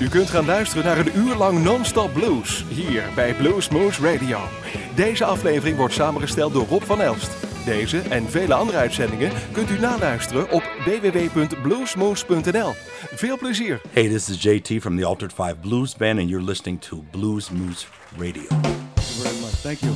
U kunt gaan luisteren naar een uur lang non-stop blues hier bij Blues Moose Radio. Deze aflevering wordt samengesteld door Rob van Elst. Deze en vele andere uitzendingen kunt u naluisteren op www.bluesmoose.nl. Veel plezier. Hey, this is JT from the Altered Five Blues Band, and you're listening to Blues Moose Radio. Thank you very much. Thank you.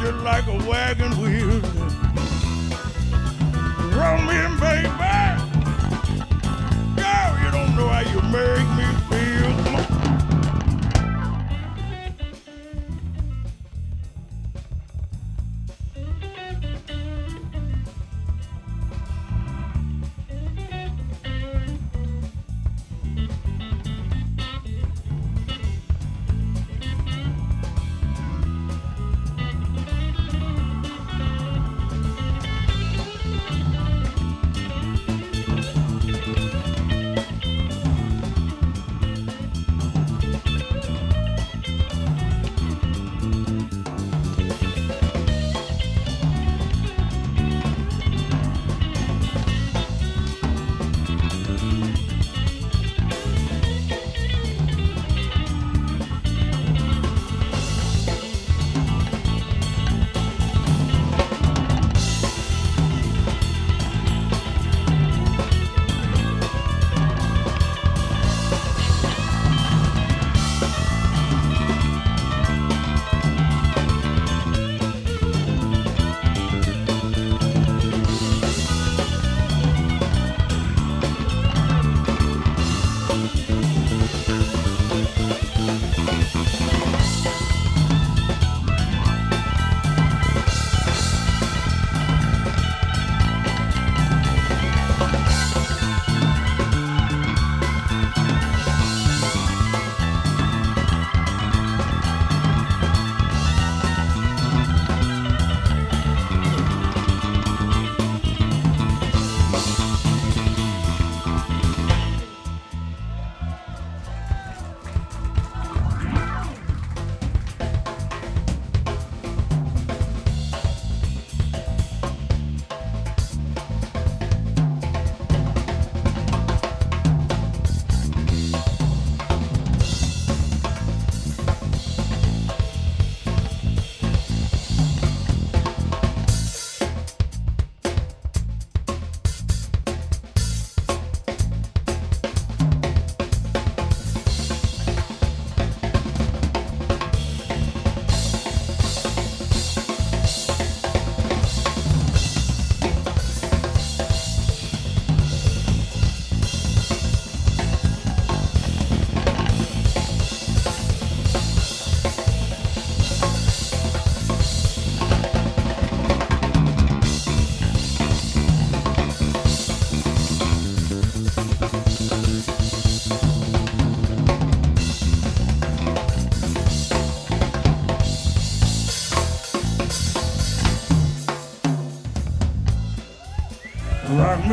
Just like a wagon wheel. Roll me, baby.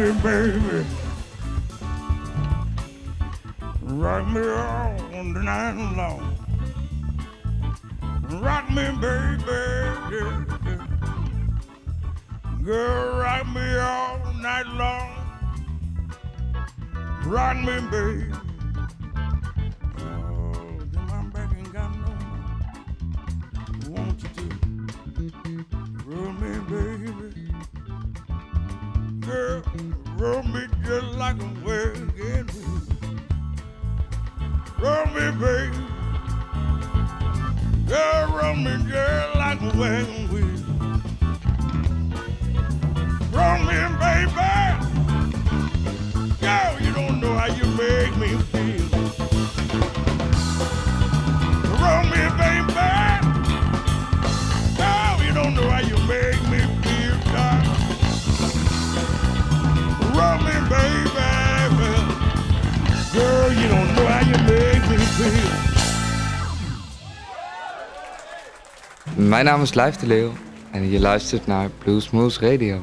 baby. Run me, girl, like a wagon wheel. Run me, baby. Mijn naam is Lijf de Leeuw en je luistert naar Blues Moose Radio.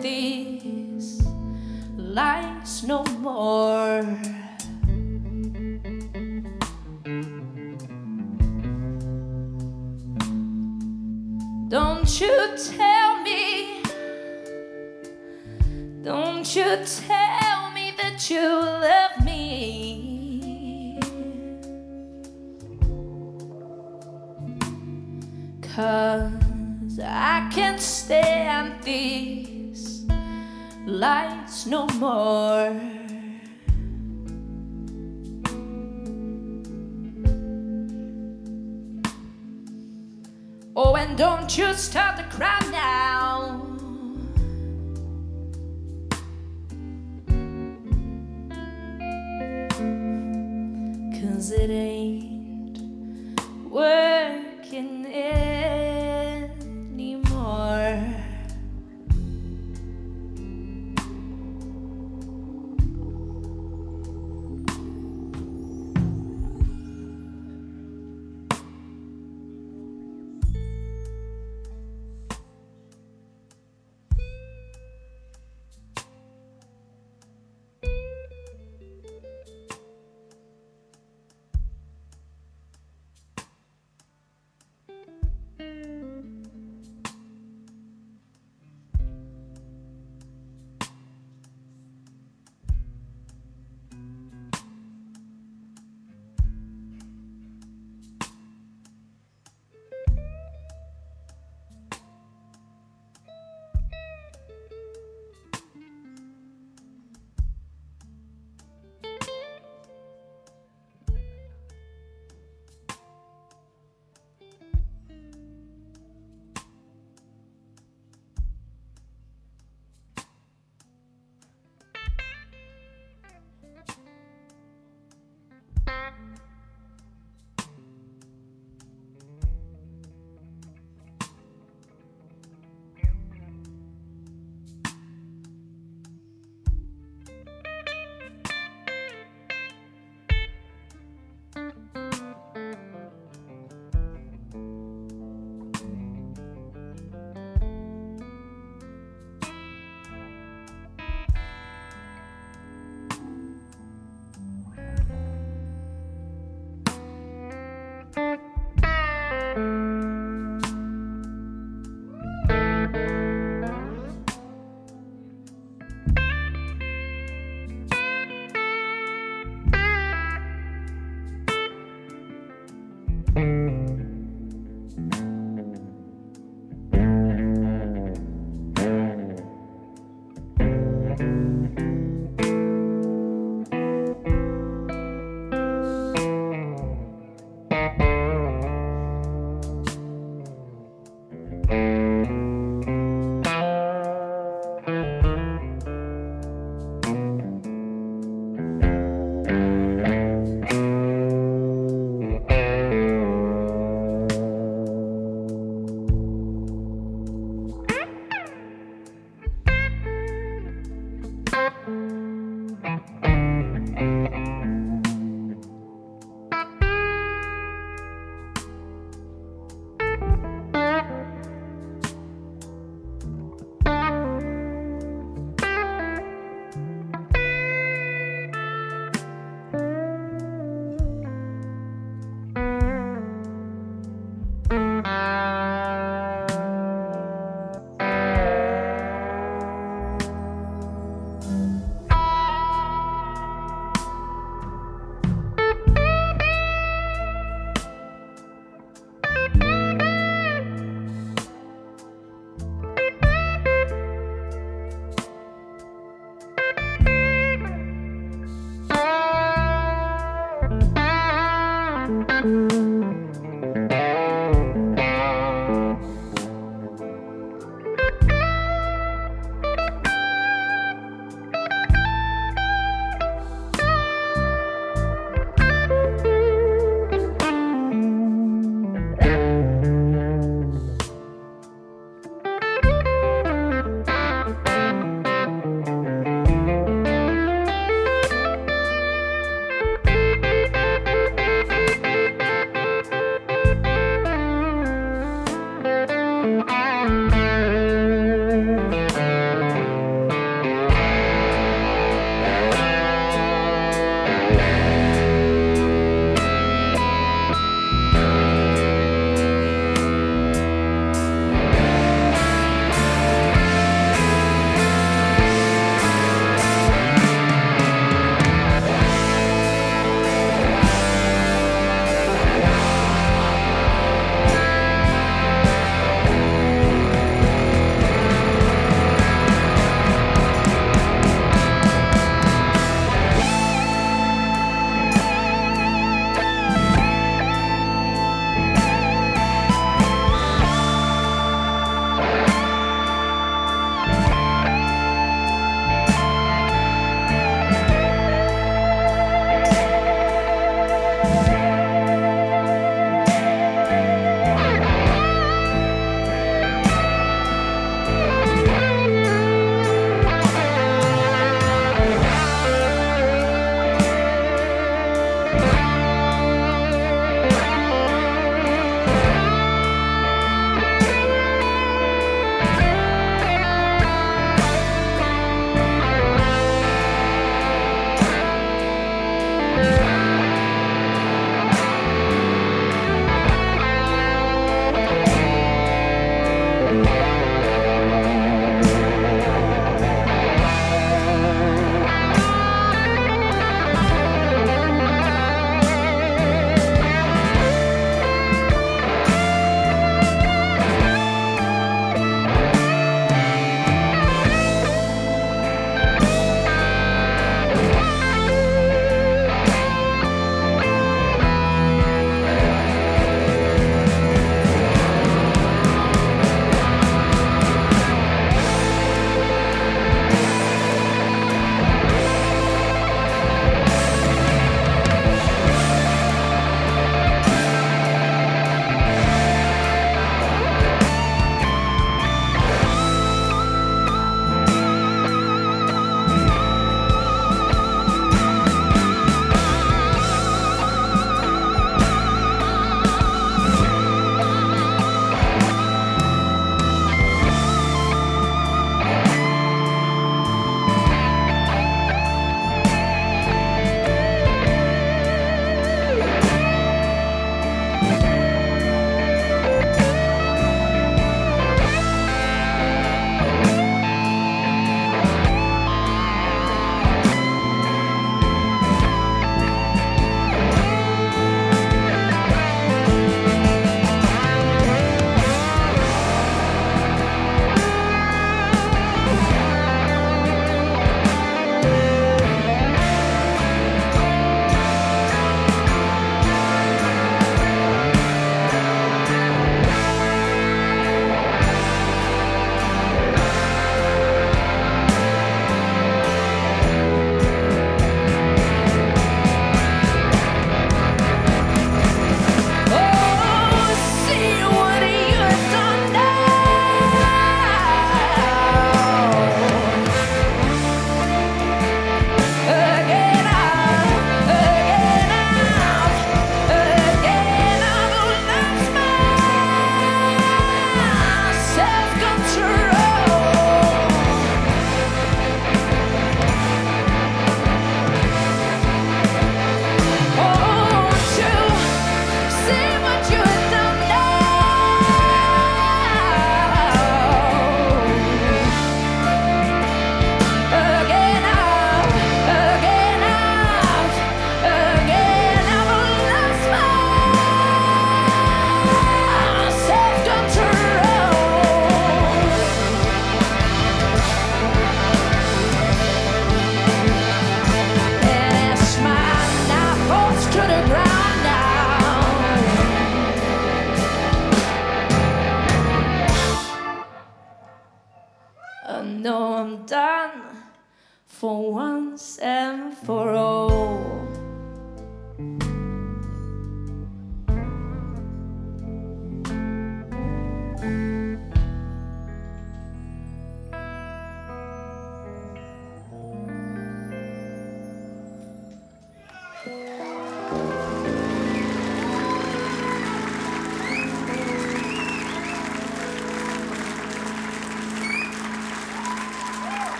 these lies no more. Don't you tell me, don't you tell me that you love me. Cause I can't stand these lights no more. Oh, and don't you start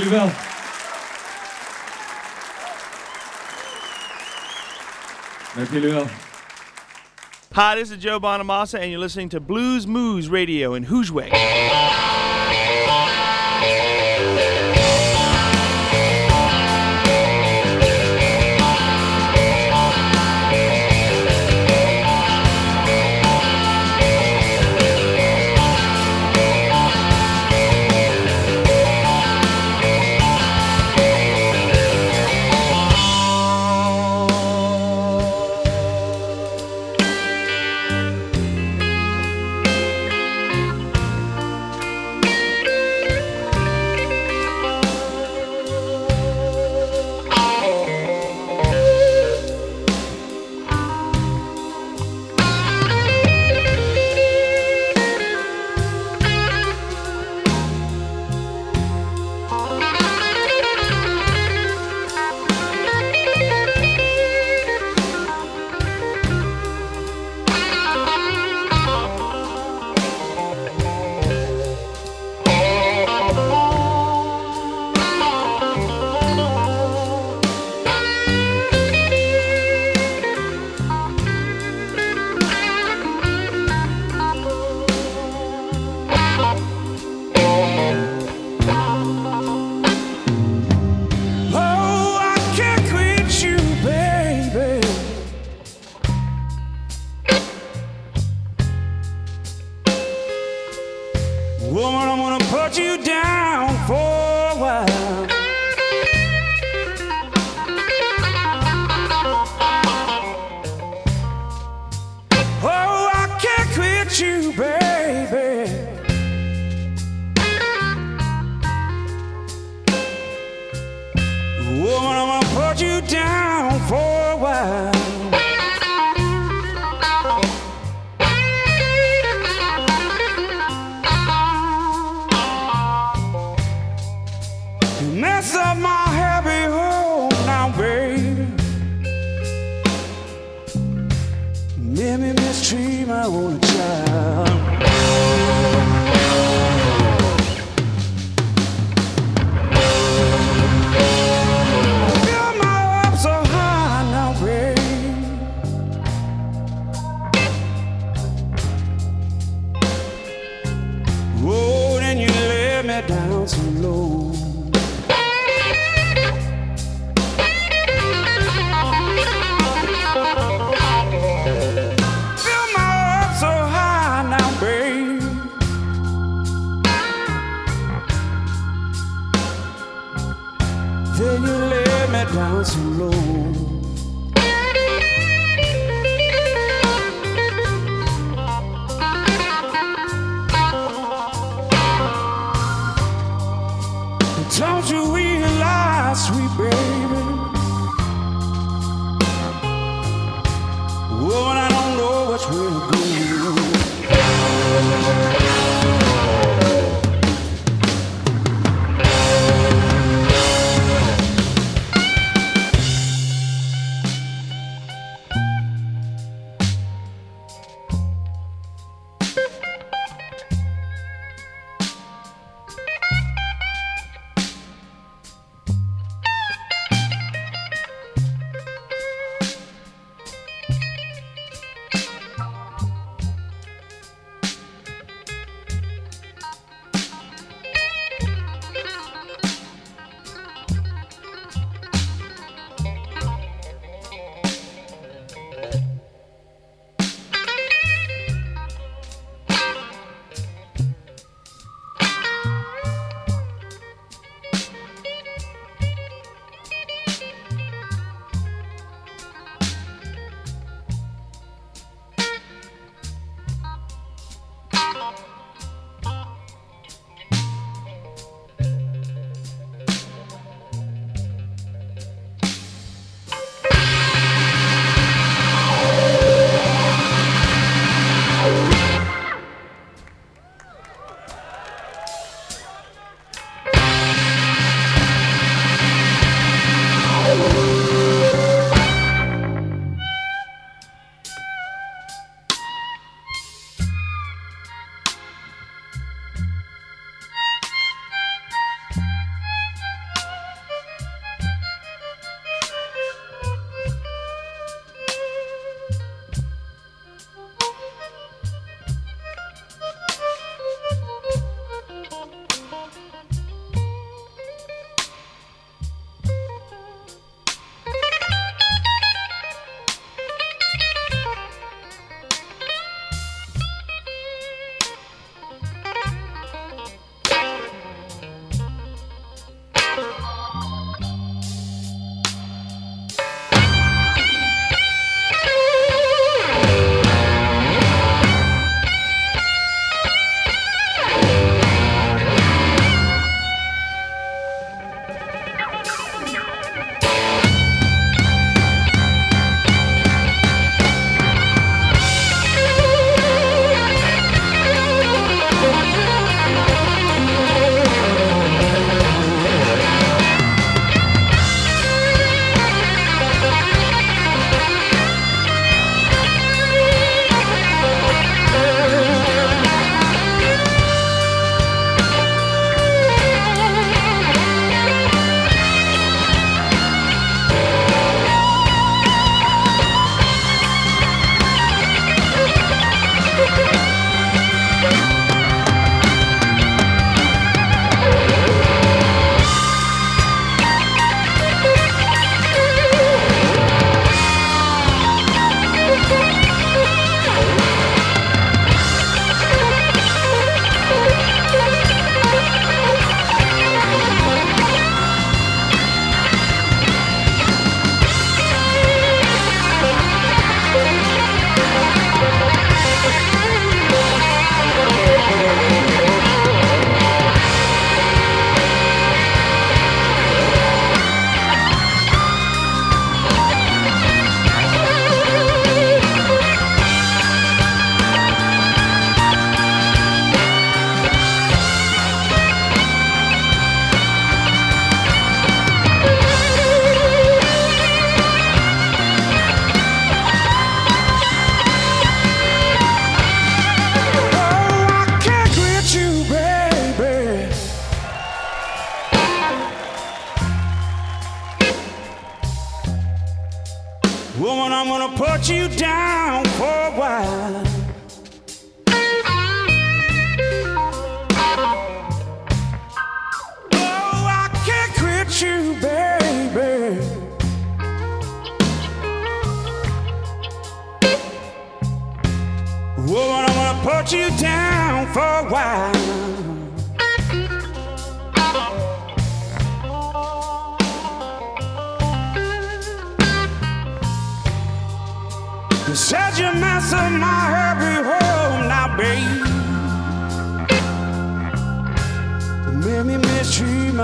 jullie wel. Dank jullie wel. Hi, this is Joe Bonamassa, and you're listening to Blues Moose Radio in Hoosweg.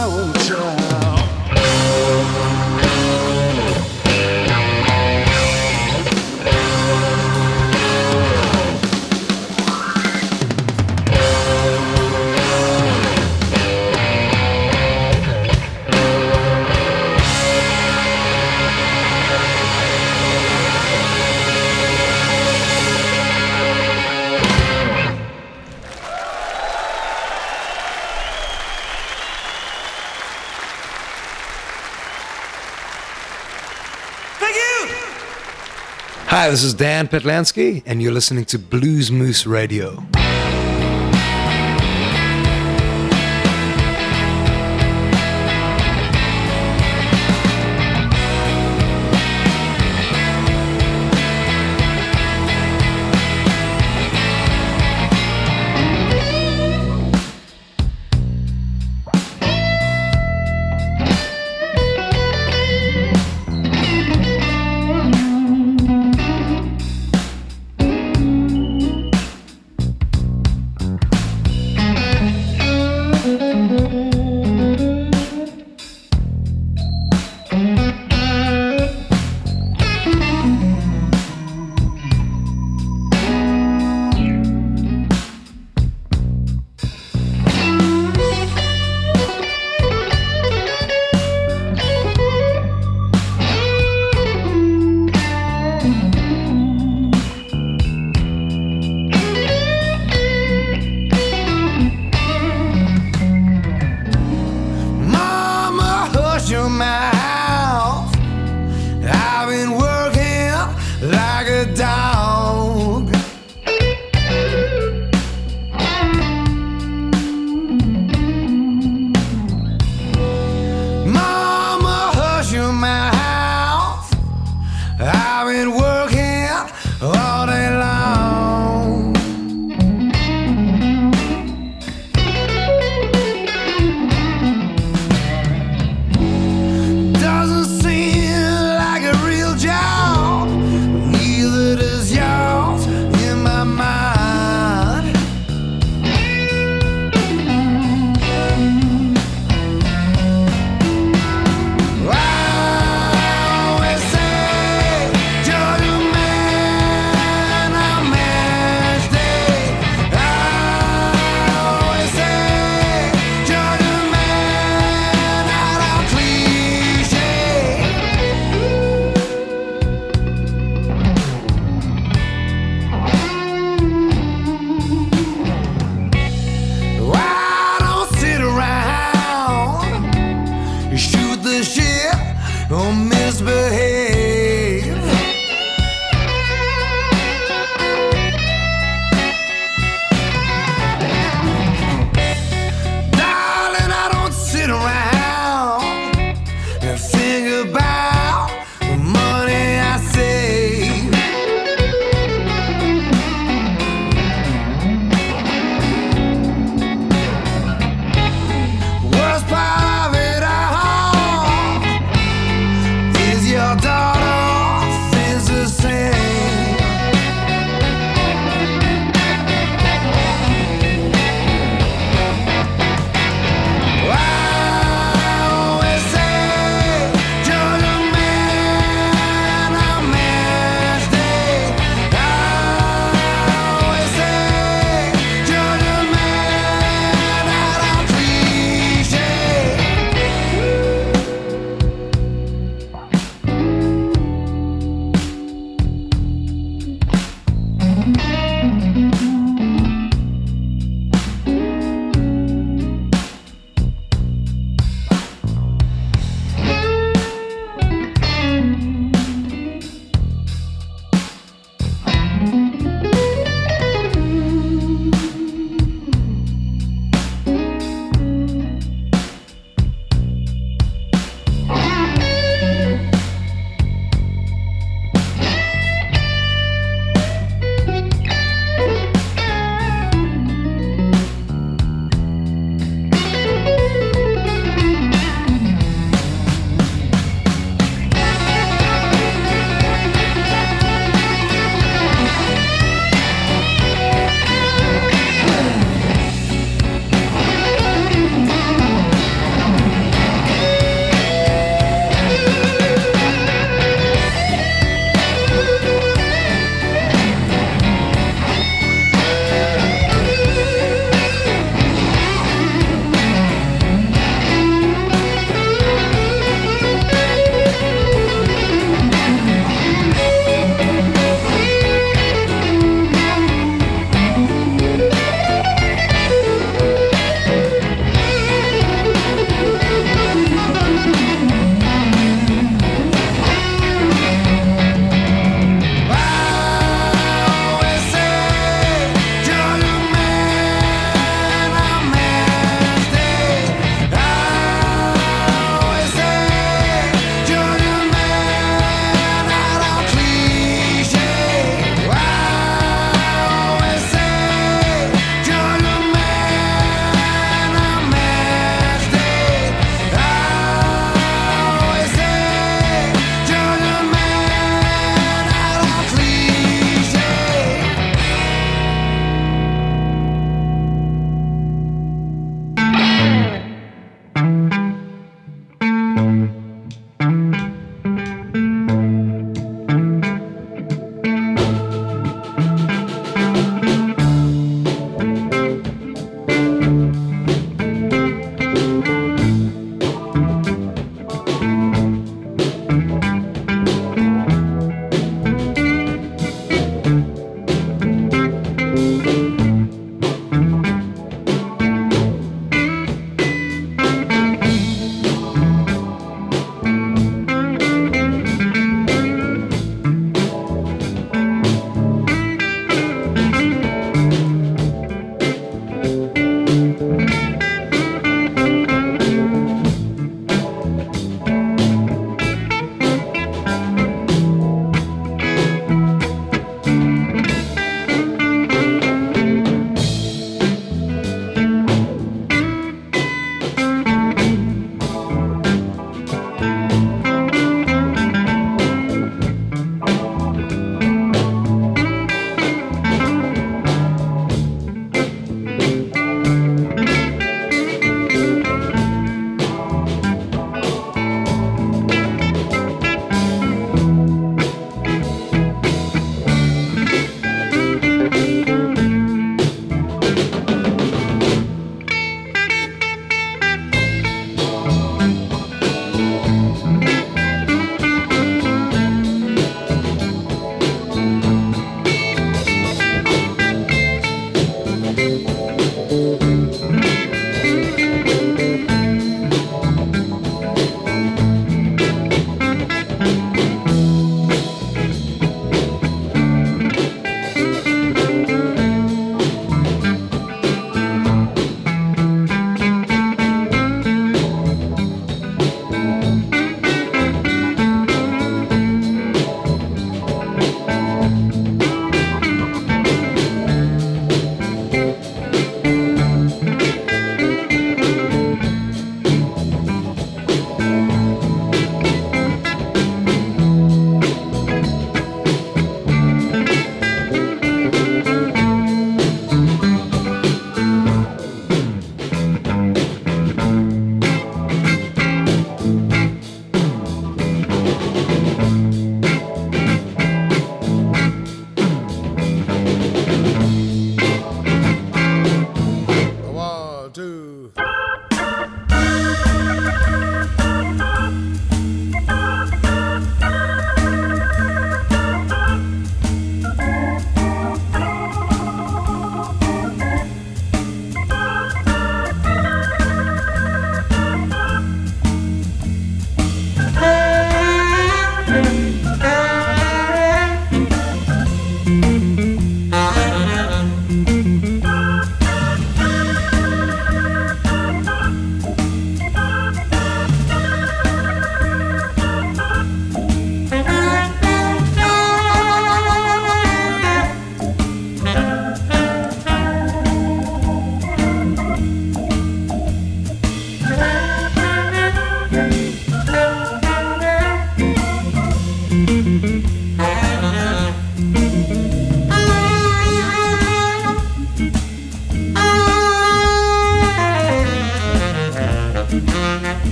I won't This is Dan Patlansky, and you're listening to Blues Moose Radio.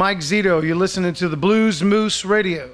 Mike Zito. You're listening to the Blues Moose Radio.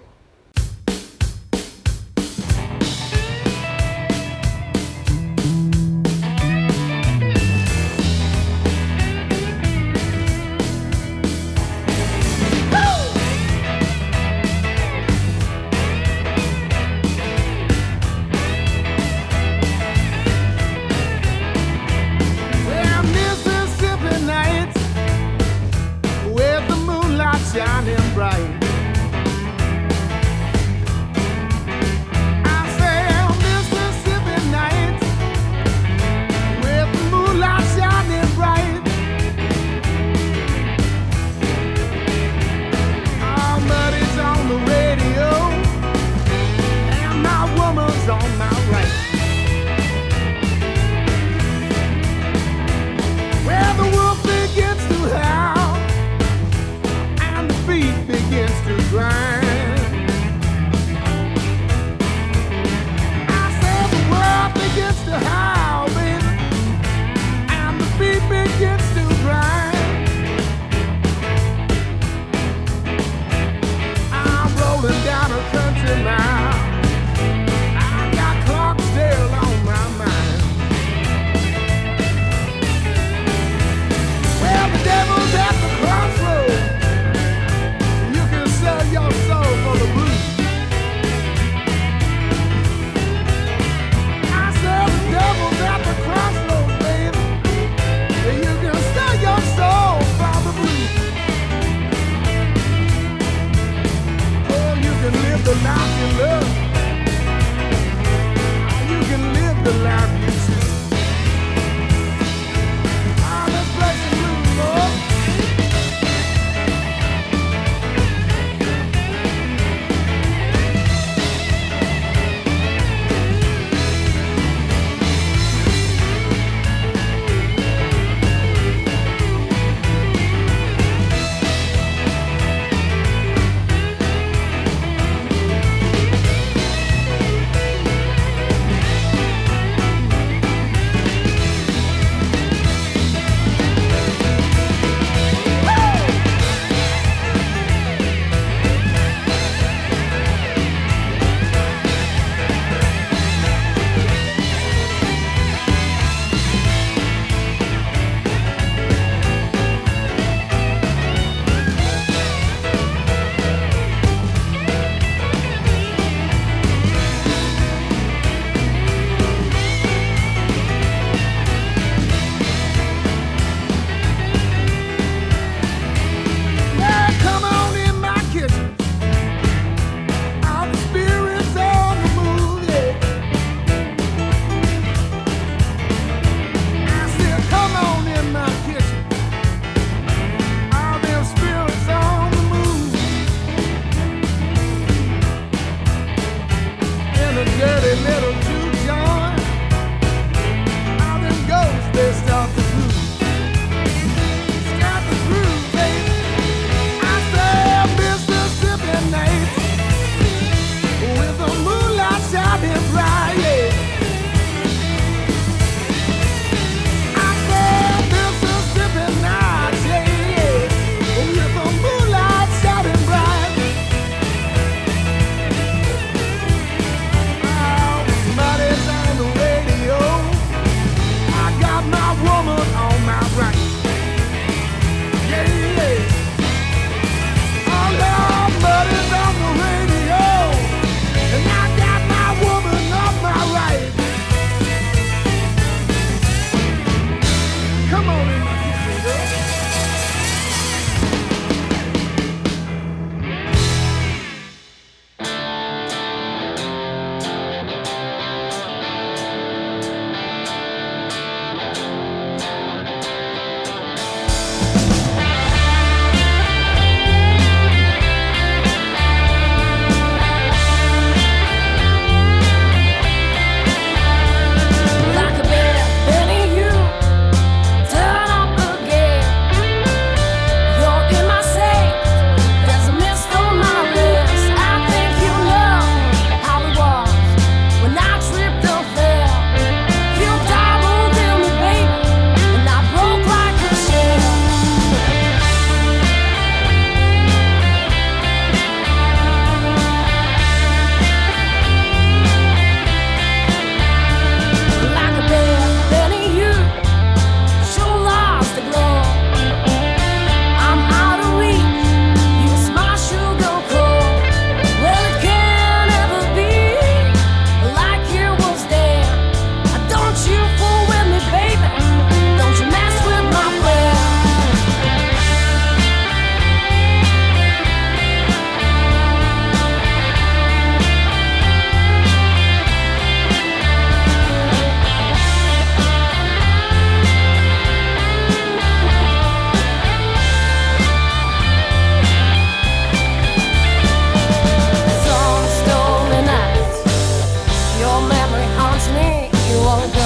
whoa, go.